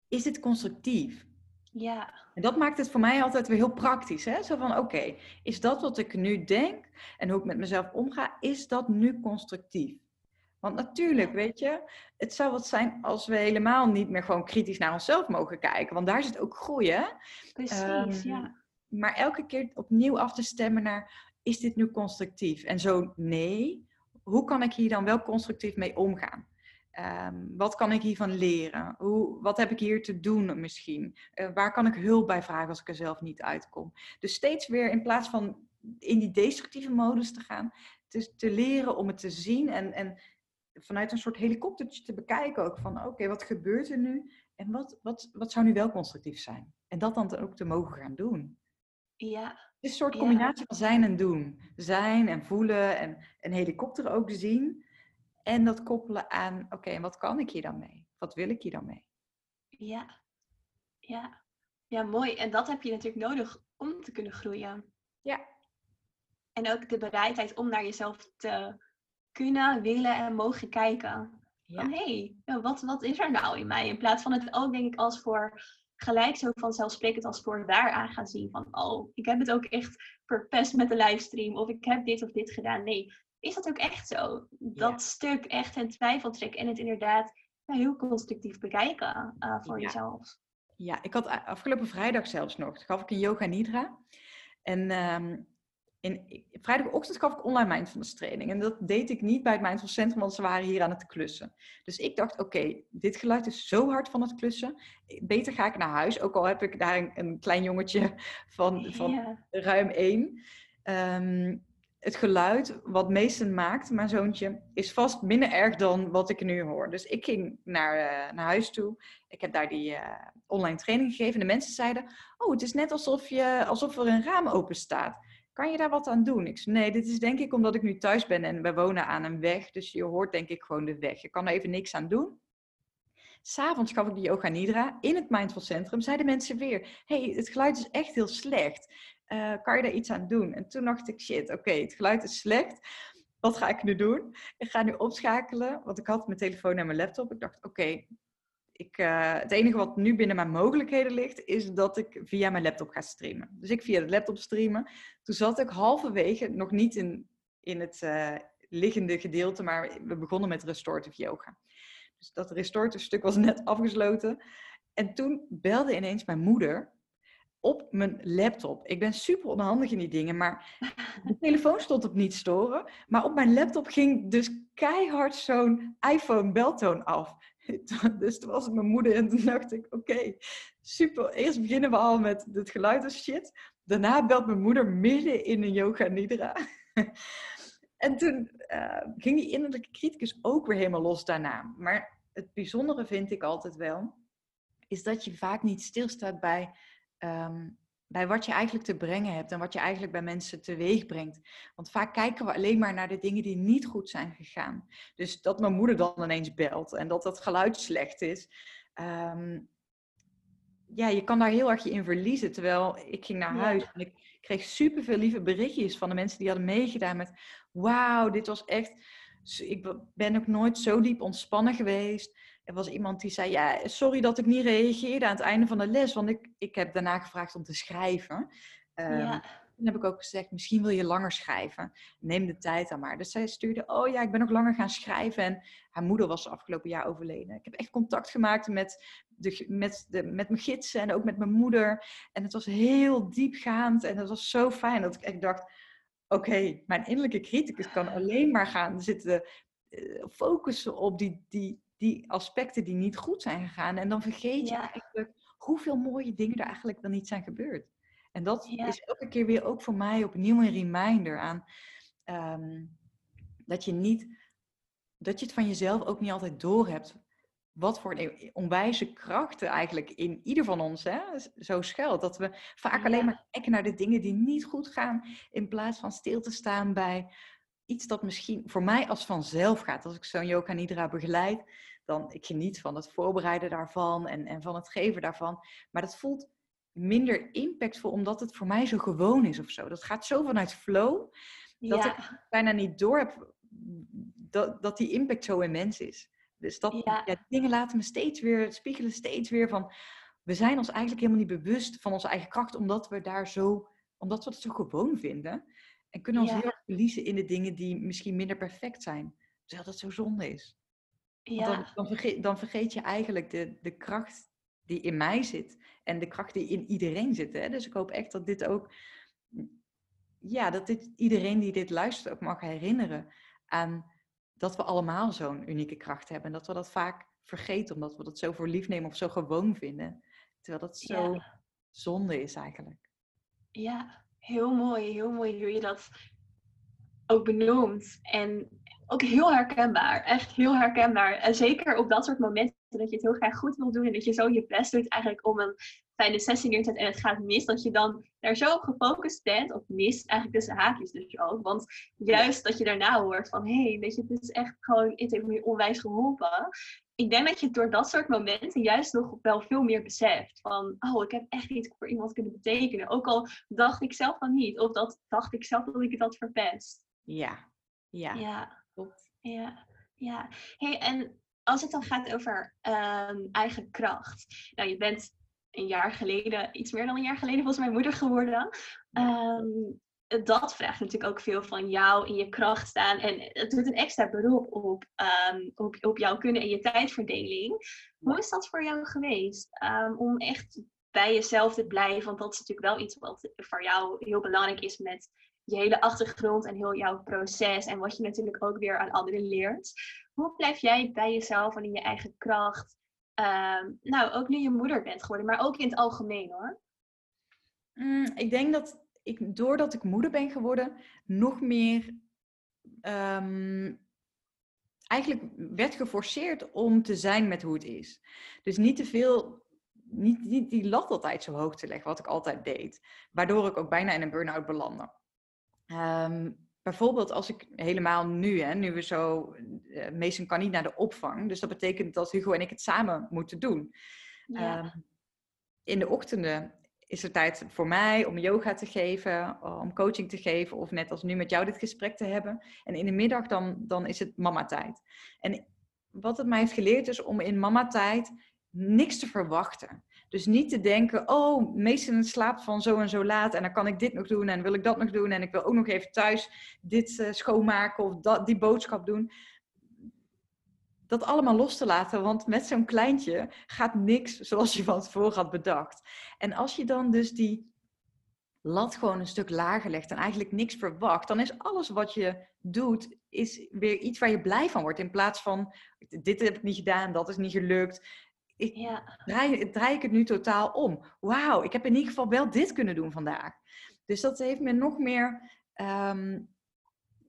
is dit constructief? Ja. En dat maakt het voor mij altijd weer heel praktisch. Hè? Zo van, oké, is dat wat ik nu denk en hoe ik met mezelf omga, is dat nu constructief? Want natuurlijk, weet je, het zou wat zijn als we helemaal niet meer gewoon kritisch naar onszelf mogen kijken. Want daar zit ook groei, hè? Precies, um, ja. Maar elke keer opnieuw af te stemmen naar, is dit nu constructief? En zo nee, hoe kan ik hier dan wel constructief mee omgaan? Um, wat kan ik hiervan leren? Hoe, wat heb ik hier te doen misschien? Uh, waar kan ik hulp bij vragen als ik er zelf niet uitkom? Dus steeds weer in plaats van in die destructieve modus te gaan, te, te leren om het te zien en, en vanuit een soort helikoptertje te bekijken ook van oké, wat gebeurt er nu? En wat, wat, wat zou nu wel constructief zijn? En dat dan ook te mogen gaan doen. Ja. Het is een soort combinatie ja. van zijn en doen. Zijn en voelen en een helikopter ook zien. En dat koppelen aan, oké, en wat kan ik hier dan mee? Wat wil ik hier dan mee? Ja. Ja. Ja, mooi. En dat heb je natuurlijk nodig om te kunnen groeien. Ja. En ook de bereidheid om naar jezelf te kunnen, willen en mogen kijken. Ja. Van, hé, hey, wat, wat is er nou in mij? In plaats van het ook, denk ik, als voor gelijk zo vanzelfsprekend als voor daar aan gaan zien van, oh, ik heb het ook echt verpest met de livestream of ik heb dit of dit gedaan. Nee, is dat ook echt zo? Dat ja. stuk echt in twijfel trekken en het inderdaad nou, heel constructief bekijken uh, voor ja. jezelf. Ja, ik had afgelopen vrijdag zelfs nog, gaf ik een yoga nidra. En um, in, vrijdagochtend gaf ik online mindfulness training. En dat deed ik niet bij het mindfulness centrum, want ze waren hier aan het klussen. Dus ik dacht, oké, okay, dit geluid is zo hard van het klussen. Beter ga ik naar huis, ook al heb ik daar een, een klein jongetje van, van ja. ruim één. Um, het geluid wat meesten maakt, mijn zoontje, is vast minder erg dan wat ik nu hoor. Dus ik ging naar, uh, naar huis toe. Ik heb daar die uh, online training gegeven. En de mensen zeiden, oh, het is net alsof, je, alsof er een raam open staat. Kan je daar wat aan doen? Ik zei, nee, dit is denk ik omdat ik nu thuis ben en we wonen aan een weg. Dus je hoort denk ik gewoon de weg. Je kan er even niks aan doen. S'avonds gaf ik de yoga nidra in het Mindful Centrum. Zeiden mensen weer, hey, het geluid is echt heel slecht. Uh, kan je daar iets aan doen? En toen dacht ik, shit, oké, het geluid is slecht. Wat ga ik nu doen? Ik ga nu opschakelen, want ik had mijn telefoon en mijn laptop. Ik dacht, oké, ik, uh, het enige wat nu binnen mijn mogelijkheden ligt, is dat ik via mijn laptop ga streamen. Dus ik via de laptop streamen. Toen zat ik halverwege, nog niet in, in het uh, liggende gedeelte, maar we begonnen met restorative yoga. Dus dat restorative stuk was net afgesloten. En toen belde ineens mijn moeder op mijn laptop. Ik ben super onhandig in die dingen, maar de telefoon stond op niet storen. Maar op mijn laptop ging dus keihard zo'n iPhone-beltoon af. Dus toen was het mijn moeder en toen dacht ik, oké, super. Eerst beginnen we al met het geluid als shit. Daarna belt mijn moeder midden in een yoga nidra. en toen uh, ging die innerlijke criticus ook weer helemaal los daarna. Maar het bijzondere vind ik altijd wel, is dat je vaak niet stilstaat bij um, bij wat je eigenlijk te brengen hebt en wat je eigenlijk bij mensen teweeg brengt. Want vaak kijken we alleen maar naar de dingen die niet goed zijn gegaan. Dus dat mijn moeder dan ineens belt en dat dat geluid slecht is. Um, ja, je kan daar heel erg je in verliezen. Terwijl ik ging naar huis en ik kreeg superveel lieve berichtjes van de mensen die hadden meegedaan met... Wauw, dit was echt... Ik ben ook nooit zo diep ontspannen geweest. Er was iemand die zei, ja, sorry dat ik niet reageerde aan het einde van de les, want ik, ik heb daarna gevraagd om te schrijven. Um, ja. Toen heb ik ook gezegd, misschien wil je langer schrijven. Neem de tijd dan maar. Dus zij stuurde, oh ja, ik ben nog langer gaan schrijven. En haar moeder was afgelopen jaar overleden. Ik heb echt contact gemaakt met, de, met, de, met mijn gidsen en ook met mijn moeder. En het was heel diepgaand en het was zo fijn dat ik echt dacht, oké, mijn innerlijke criticus kan alleen maar gaan zitten uh, focussen op die, die, die aspecten die niet goed zijn gegaan. En dan vergeet je eigenlijk hoeveel mooie dingen er eigenlijk dan niet zijn gebeurd. En dat is elke keer weer ook voor mij opnieuw een reminder aan ehm, dat je niet, dat je het van jezelf ook niet altijd doorhebt. Wat voor een onwijze krachten eigenlijk in ieder van ons hè, zo schuilt. Dat we vaak alleen maar kijken naar de dingen die niet goed gaan, in plaats van stil te staan bij iets dat misschien voor mij als vanzelf gaat. Als ik zo'n yoga nidra begeleid, dan ik geniet van het voorbereiden daarvan en, en van het geven daarvan. Maar dat voelt minder impactvol omdat het voor mij zo gewoon is of zo. Dat gaat zo vanuit flow dat ik bijna niet door heb dat, dat die impact zo immens is. Dus dat ja. dingen laten me steeds weer, spiegelen steeds weer van, we zijn ons eigenlijk helemaal niet bewust van onze eigen kracht, omdat we daar zo, omdat we het zo gewoon vinden. En kunnen ons heel erg verliezen in de dingen die misschien minder perfect zijn. Terwijl dat zo zonde is. Ja. Dan, dan, vergeet, dan vergeet je eigenlijk de, de kracht die in mij zit. En de kracht die in iedereen zit. Hè? Dus ik hoop echt dat dit ook... Ja, dat dit, iedereen die dit luistert ook mag herinneren aan dat we allemaal zo'n unieke kracht hebben. En dat we dat vaak vergeten, omdat we dat zo voor lief nemen of zo gewoon vinden. Terwijl dat zo zonde is eigenlijk. Ja, heel mooi. Heel mooi hoe je dat ook benoemt. En ook heel herkenbaar. Echt heel herkenbaar. En zeker op dat soort momenten dat je het heel graag goed wil doen en dat je zo je best doet eigenlijk om een fijne sessie neer te zetten en het gaat mis, dat je dan daar zo op gefocust bent, of mist eigenlijk tussen haakjes dus ook. Want juist dat je daarna hoort van, hé, hey, weet je, het is echt gewoon, het heeft me onwijs geholpen. Ik denk dat je door dat soort momenten juist nog wel veel meer beseft. Van, oh, ik heb echt iets voor iemand kunnen betekenen. Ook al dacht ik zelf van niet. Of dat dacht ik zelf dat ik het had verpest. Ja, ja. Ja. Ja, ja. Hey, en als het dan gaat over um, eigen kracht. Nou, je bent een jaar geleden, iets meer dan een jaar geleden, volgens mijn moeder geworden. Um, dat vraagt natuurlijk ook veel van jou in je kracht staan. En het doet een extra beroep op, um, op, op jouw kunnen en je tijdverdeling. Hoe is dat voor jou geweest? om echt bij jezelf te blijven? Want dat is natuurlijk wel iets wat voor jou heel belangrijk is met je hele achtergrond en heel jouw proces en wat je natuurlijk ook weer aan anderen leert. Hoe blijf jij bij jezelf en in je eigen kracht? Ehm, nou, ook nu je moeder bent geworden, maar ook in het algemeen hoor. Mm, ik denk dat ik, doordat ik moeder ben geworden, nog meer ehm, eigenlijk werd geforceerd om te zijn met hoe het is. Dus niet te veel, niet, niet die lat altijd zo hoog te leggen, wat ik altijd deed. Waardoor ik ook bijna in een burn-out belandde. Um, bijvoorbeeld als ik helemaal nu, hè, nu we zo, uh, Mason kan niet naar de opvang, dus dat betekent dat Hugo en ik het samen moeten doen. Ja. Um, in de ochtenden is er tijd voor mij om yoga te geven, om coaching te geven of net als nu met jou dit gesprek te hebben. En in de middag dan, dan is het mama-tijd. En wat het mij heeft geleerd is om in mama-tijd niks te verwachten. Dus niet te denken, oh, meestal slaapt van zo en zo laat en dan kan ik dit nog doen en wil ik dat nog doen en ik wil ook nog even thuis dit uh, schoonmaken of dat, die boodschap doen dat allemaal los te laten. Want met zo'n kleintje gaat niks zoals je van tevoren had bedacht. En als je dan dus die lat gewoon een stuk lager legt en eigenlijk niks verwacht, dan is alles wat je doet, is weer iets waar je blij van wordt. In plaats van, dit heb ik niet gedaan, dat is niet gelukt. Ik, ja. draai, draai ik het nu totaal om. Wauw, ik heb in ieder geval wel dit kunnen doen vandaag. Dus dat heeft me nog meer um,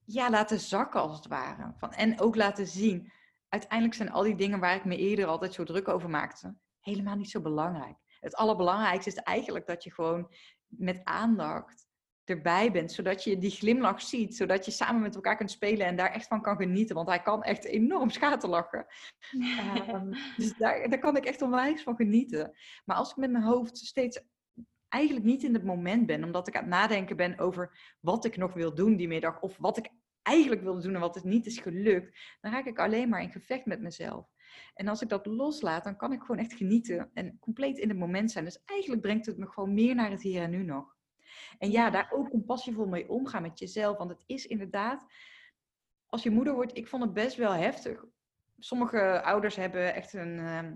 ja, laten zakken als het ware. Van, en ook laten zien, uiteindelijk zijn al die dingen waar ik me eerder altijd zo druk over maakte, helemaal niet zo belangrijk. Het allerbelangrijkste is eigenlijk dat je gewoon met aandacht erbij bent, zodat je die glimlach ziet, zodat je samen met elkaar kunt spelen en daar echt van kan genieten, want hij kan echt enorm schaterlachen. um, dus daar, daar kan ik echt onwijs van genieten. Maar als ik met mijn hoofd steeds eigenlijk niet in het moment ben, omdat ik aan het nadenken ben over wat ik nog wil doen die middag, of wat ik eigenlijk wilde doen en wat het niet is gelukt, dan raak ik alleen maar in gevecht met mezelf. En als ik dat loslaat, dan kan ik gewoon echt genieten en compleet in het moment zijn. Dus eigenlijk brengt het me gewoon meer naar het hier en nu nog. En ja, daar ook compassievol mee omgaan met jezelf. Want het is inderdaad, als je moeder wordt, ik vond het best wel heftig. Sommige ouders hebben echt een ehm,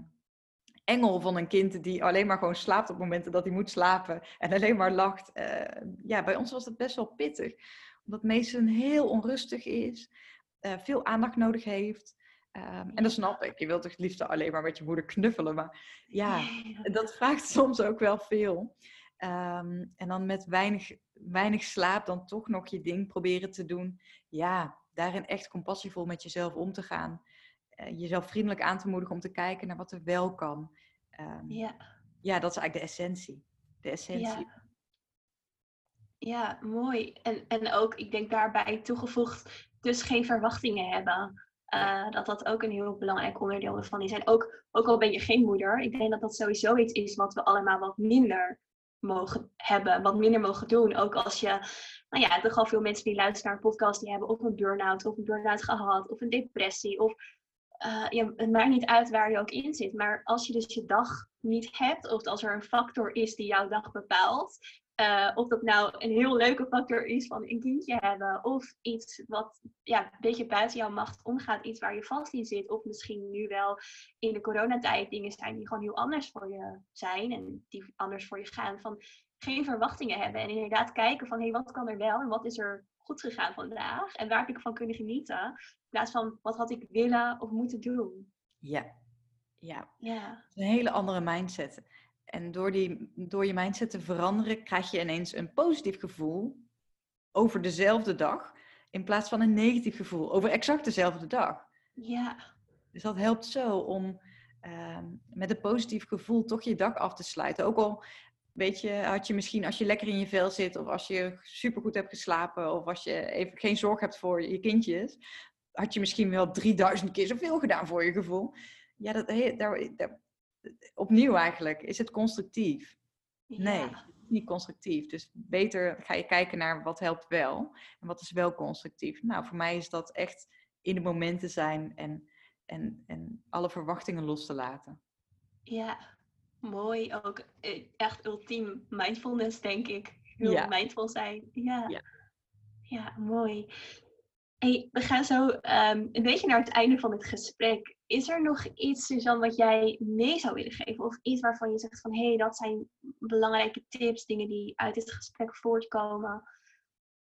engel van een kind die alleen maar gewoon slaapt op momenten dat hij moet slapen en alleen maar lacht. Uh, ja, bij ons was het best wel pittig omdat Mason heel onrustig is, uh, veel aandacht nodig heeft. Um, en dat snap ik. Je wilt toch het liefst alleen maar met je moeder knuffelen. Maar ja, dat vraagt soms ook wel veel. Um, en dan met weinig, weinig slaap dan toch nog je ding proberen te doen. Ja, daarin echt compassievol met jezelf om te gaan. Uh, jezelf vriendelijk aan te moedigen om te kijken naar wat er wel kan. Um, ja. ja, dat is eigenlijk de essentie. De essentie. Ja. Ja, mooi. En, en ook, ik denk daarbij toegevoegd, dus geen verwachtingen hebben. Uh, dat dat ook een heel belangrijk onderdeel ervan is. En ook, ook al ben je geen moeder, ik denk dat dat sowieso iets is wat we allemaal wat minder mogen hebben, wat minder mogen doen. Ook als je, nou ja, toch al veel mensen die luisteren naar een podcast, die hebben of een burn-out, of een burn-out gehad, of een depressie, of ja, het maakt niet uit waar je ook in zit. Maar als je dus je dag niet hebt, of als er een factor is die jouw dag bepaalt, uh, of dat nou een heel leuke factor is van een kindje hebben, of iets wat ja, een beetje buiten jouw macht omgaat, iets waar je vast in zit, of misschien nu wel in de coronatijd dingen zijn die gewoon heel anders voor je zijn en die anders voor je gaan. Van geen verwachtingen hebben en inderdaad kijken van hé, hey, wat kan er wel en wat is er goed gegaan vandaag en waar heb ik van kunnen genieten, in plaats van wat had ik willen of moeten doen. Ja, ja. ja. Een hele andere mindset. En door, die, door je mindset te veranderen, krijg je ineens een positief gevoel over dezelfde dag. In plaats van een negatief gevoel over exact dezelfde dag. Ja. Dus dat helpt zo om ehm, met een positief gevoel toch je dag af te sluiten. Ook al weet je, had je misschien als je lekker in je vel zit, of als je supergoed hebt geslapen, of als je even geen zorg hebt voor je kindjes, had je misschien wel 3000 keer zoveel gedaan voor je gevoel. Ja, dat, daar, daar, opnieuw eigenlijk, is het constructief? Nee, niet constructief. Dus beter ga je kijken naar wat helpt wel en wat is wel constructief. Nou, voor mij is dat echt in de momenten zijn en, en, en alle verwachtingen los te laten. Ja, mooi ook. Eh, echt ultiem mindfulness, denk ik. Heel ja. mindful zijn. Ja. ja. ja. mooi. Hey, we gaan zo um, een beetje naar het einde van het gesprek. Is er nog iets, Suzanne, wat jij mee zou willen geven? Of iets waarvan je zegt van, hé, hey, dat zijn belangrijke tips, dingen die uit dit gesprek voortkomen.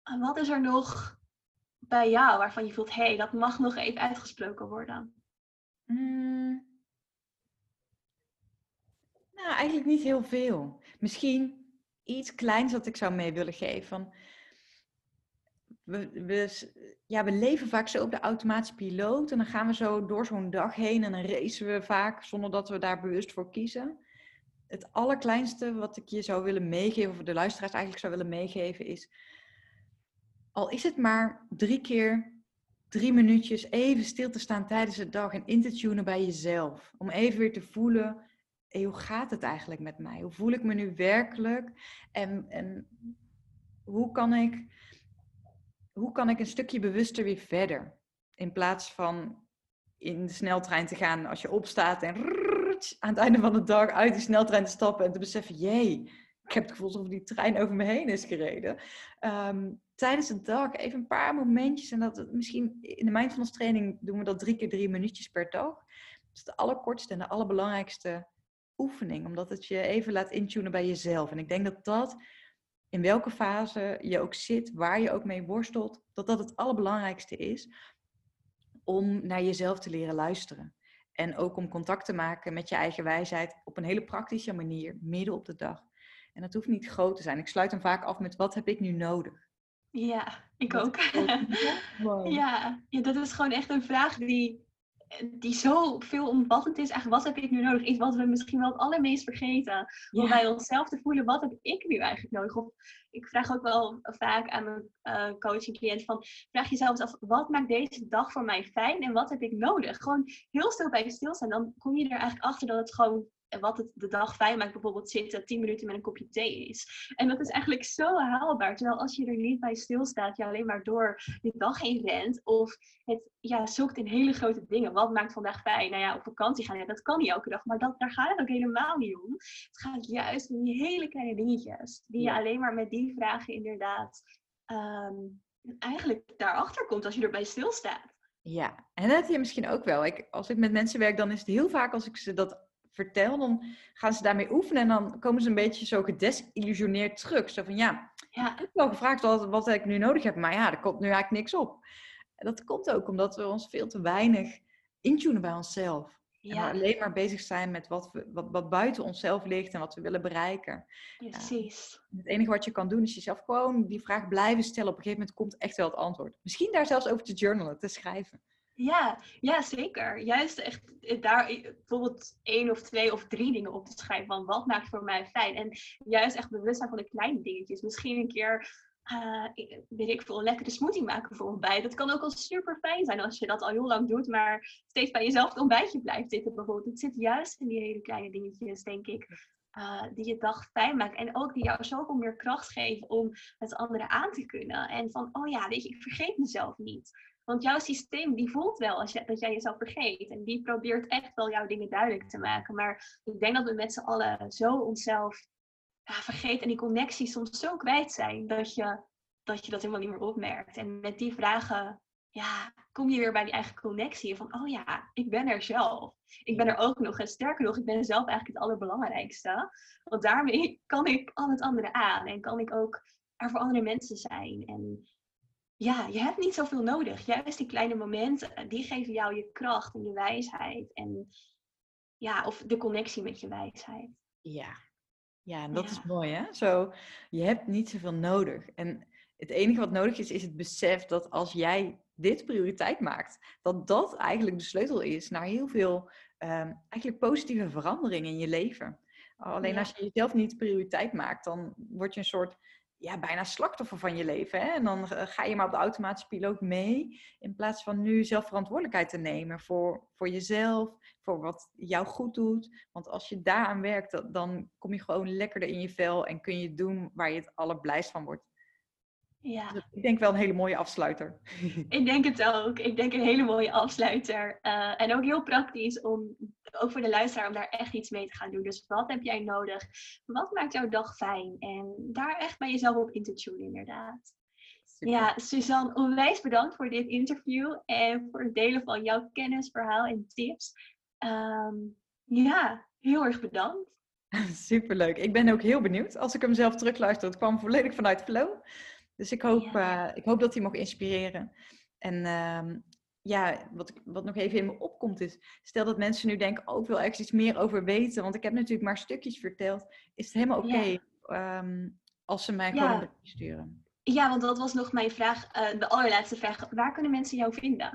En wat is er nog bij jou waarvan je voelt, hé, hey, dat mag nog even uitgesproken worden? Mm. Nou, eigenlijk niet heel veel. Misschien iets kleins dat ik zou mee willen geven. Van, we, we, ja, we leven vaak zo op de automatische piloot en dan gaan we zo door zo'n dag heen en dan racen we vaak zonder dat we daar bewust voor kiezen. Het allerkleinste wat ik je zou willen meegeven, of de luisteraars eigenlijk zou willen meegeven, is al is het maar drie keer drie minuutjes even stil te staan tijdens de dag en in te tunen bij jezelf. Om even weer te voelen, hoe gaat het eigenlijk met mij? Hoe voel ik me nu werkelijk? En, en hoe, kan ik, hoe kan ik een stukje bewuster weer verder? In plaats van in de sneltrein te gaan als je opstaat en aan het einde van de dag uit die sneltrein te stappen en te beseffen, jee, ik heb het gevoel alsof die trein over me heen is gereden. Tijdens de dag even een paar momentjes. En dat misschien in de mindfulness training doen we dat drie keer drie minuutjes per dag. Dat is de allerkortste en de allerbelangrijkste oefening. Omdat het je even laat intunen bij jezelf. En ik denk dat dat, in welke fase je ook zit, waar je ook mee worstelt, dat dat het allerbelangrijkste is om naar jezelf te leren luisteren. En ook om contact te maken met je eigen wijsheid op een hele praktische manier, midden op de dag. En dat hoeft niet groot te zijn. Ik sluit hem vaak af met wat heb ik nu nodig? Ja, ik ook. ja, ja, dat is gewoon echt een vraag die, die zo veelomvattend is. Eigenlijk, wat heb ik nu nodig? Is wat we misschien wel het allermeest vergeten. Om bij onszelf te voelen, wat heb ik nu eigenlijk nodig? Of ik vraag ook wel vaak aan mijn uh, coaching cliënt van, vraag jezelf eens af, wat maakt deze dag voor mij fijn en wat heb ik nodig? Gewoon heel stil bij stilstaan. Dan kom je er eigenlijk achter dat het gewoon en wat het de dag fijn maakt, bijvoorbeeld zitten 10 minuten met een kopje thee is. En dat is eigenlijk zo haalbaar. Terwijl als je er niet bij stilstaat, je alleen maar door je dag heen rent. Of het ja, zoekt in hele grote dingen. Wat maakt vandaag fijn? Nou ja, op vakantie gaan, ja, dat kan niet elke dag. Maar dat, daar gaat het ook helemaal niet om. Het gaat juist om die hele kleine dingetjes. Die je alleen maar met die vragen inderdaad um, eigenlijk daarachter komt als je erbij stilstaat. Ja, en dat heb je misschien ook wel. Ik, als ik met mensen werk, dan is het heel vaak als ik ze dat vertel, dan gaan ze daarmee oefenen en dan komen ze een beetje zo gedesillusioneerd terug. Zo van ja, ja. ik heb wel gevraagd wat, wat ik nu nodig heb, maar ja, er komt nu eigenlijk niks op. En dat komt ook omdat we ons veel te weinig intunen bij onszelf. Ja. En alleen maar bezig zijn met wat, we, wat, wat buiten onszelf ligt en wat we willen bereiken. Precies. het enige wat je kan doen is jezelf gewoon die vraag blijven stellen. Op een gegeven moment komt echt wel het antwoord. Misschien daar zelfs over te journalen, te schrijven. Ja, ja, zeker. Juist echt eh, daar eh, bijvoorbeeld één of twee of drie dingen op te schrijven van wat maakt voor mij fijn. En juist echt bewust zijn van de kleine dingetjes. Misschien een keer, uh, weet ik veel, een lekkere smoothie maken voor ontbijt. Dat kan ook al super fijn zijn als je dat al heel lang doet, maar steeds bij jezelf het ontbijtje blijft zitten bijvoorbeeld. Het zit juist in die hele kleine dingetjes, denk ik. die je dag fijn maken. En ook die jou zoveel meer kracht geven om het andere aan te kunnen. En van, oh ja, weet je, ik vergeet mezelf niet. Want jouw systeem die voelt wel als dat jij jezelf vergeet. En die probeert echt wel jouw dingen duidelijk te maken. Maar ik denk dat we met z'n allen zo onszelf ja, vergeten en die connectie soms zo kwijt zijn dat je, dat je dat helemaal niet meer opmerkt. En met die vragen ja, kom je weer bij die eigen connectie. Van, oh ja, ik ben er zelf. Ik ben er ook nog. En sterker nog, ik ben zelf eigenlijk het allerbelangrijkste. Want daarmee kan ik al het andere aan. En kan ik ook er voor andere mensen zijn. En ja, je hebt niet zoveel nodig. Juist die kleine momenten, eh, die geven jou je kracht en je wijsheid. En ja, of de connectie met je wijsheid. Ja, ja en dat is mooi hè. Zo, je hebt niet zoveel nodig. En het enige wat nodig is, is het besef dat als jij dit prioriteit maakt, dat dat eigenlijk de sleutel is naar heel veel um, eigenlijk positieve veranderingen in je leven. Alleen als je jezelf niet prioriteit maakt, dan word je een soort ja, bijna slachtoffer van je leven. Hè? En dan ga je maar op de automatische piloot mee. In plaats van nu zelf verantwoordelijkheid te nemen voor, voor jezelf, voor wat jou goed doet. Want als je daaraan werkt, dan kom je gewoon lekkerder in je vel en kun je doen waar je het allerblijst van wordt. Ja. Dus ik denk wel een hele mooie afsluiter. Ik denk het ook. Ik denk een hele mooie afsluiter. Uh, en ook heel praktisch om, ook voor de luisteraar, om daar echt iets mee te gaan doen. Dus wat heb jij nodig? Wat maakt jouw dag fijn? En daar echt bij jezelf op in te tunen, inderdaad. Ja, Suzanne, onwijs bedankt voor dit interview en voor het delen van jouw kennis, verhaal en tips. Um, ja, heel erg bedankt. Superleuk. Ik ben ook heel benieuwd. Als ik hem zelf terugluister, het kwam volledig vanuit flow. Dus ik hoop, uh, ik hoop dat hij mag inspireren. En uh, ja, wat, wat nog even in me opkomt is, stel dat mensen nu denken, oh, ik wil ergens iets meer over weten, want ik heb natuurlijk maar stukjes verteld. Is het helemaal oké ehm, als ze mij gewoon een sturen. Ja, want dat was nog mijn vraag, uh, de allerlaatste vraag. Waar kunnen mensen jou vinden?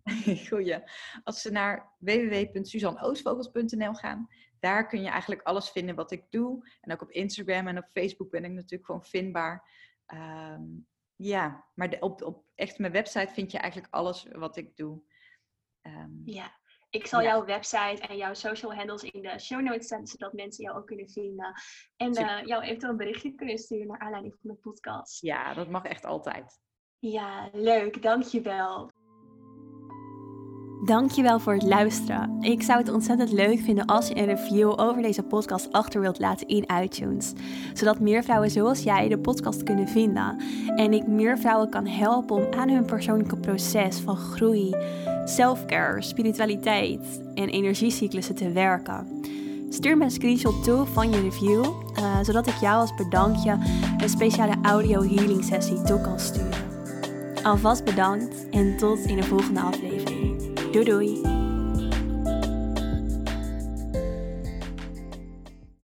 Goeie. Als ze naar www.suzanoosvogels.nl gaan, daar kun je eigenlijk alles vinden wat ik doe. En ook op Instagram en op Facebook ben ik natuurlijk gewoon vindbaar. Ehm, ja, maar de, op, op echt mijn website vind je eigenlijk alles wat ik doe. Ehm, ja, ik zal jouw website en jouw social handles in de show notes zetten, zodat mensen jou ook kunnen vinden. En uh, jou eventueel een berichtje kunnen sturen naar aanleiding van de podcast. Ja, dat mag echt altijd. Ja, leuk. Dankjewel. Dankjewel voor het luisteren. Ik zou het ontzettend leuk vinden als je een review over deze podcast achter wilt laten in iTunes. Zodat meer vrouwen zoals jij de podcast kunnen vinden. En ik meer vrouwen kan helpen om aan hun persoonlijke proces van groei, selfcare, spiritualiteit en energiecyclussen te werken. Stuur me een screenshot toe van je review, uh, zodat ik jou als bedankje een speciale audio healing sessie toe kan sturen. Alvast bedankt en tot in de volgende aflevering. Doei doei!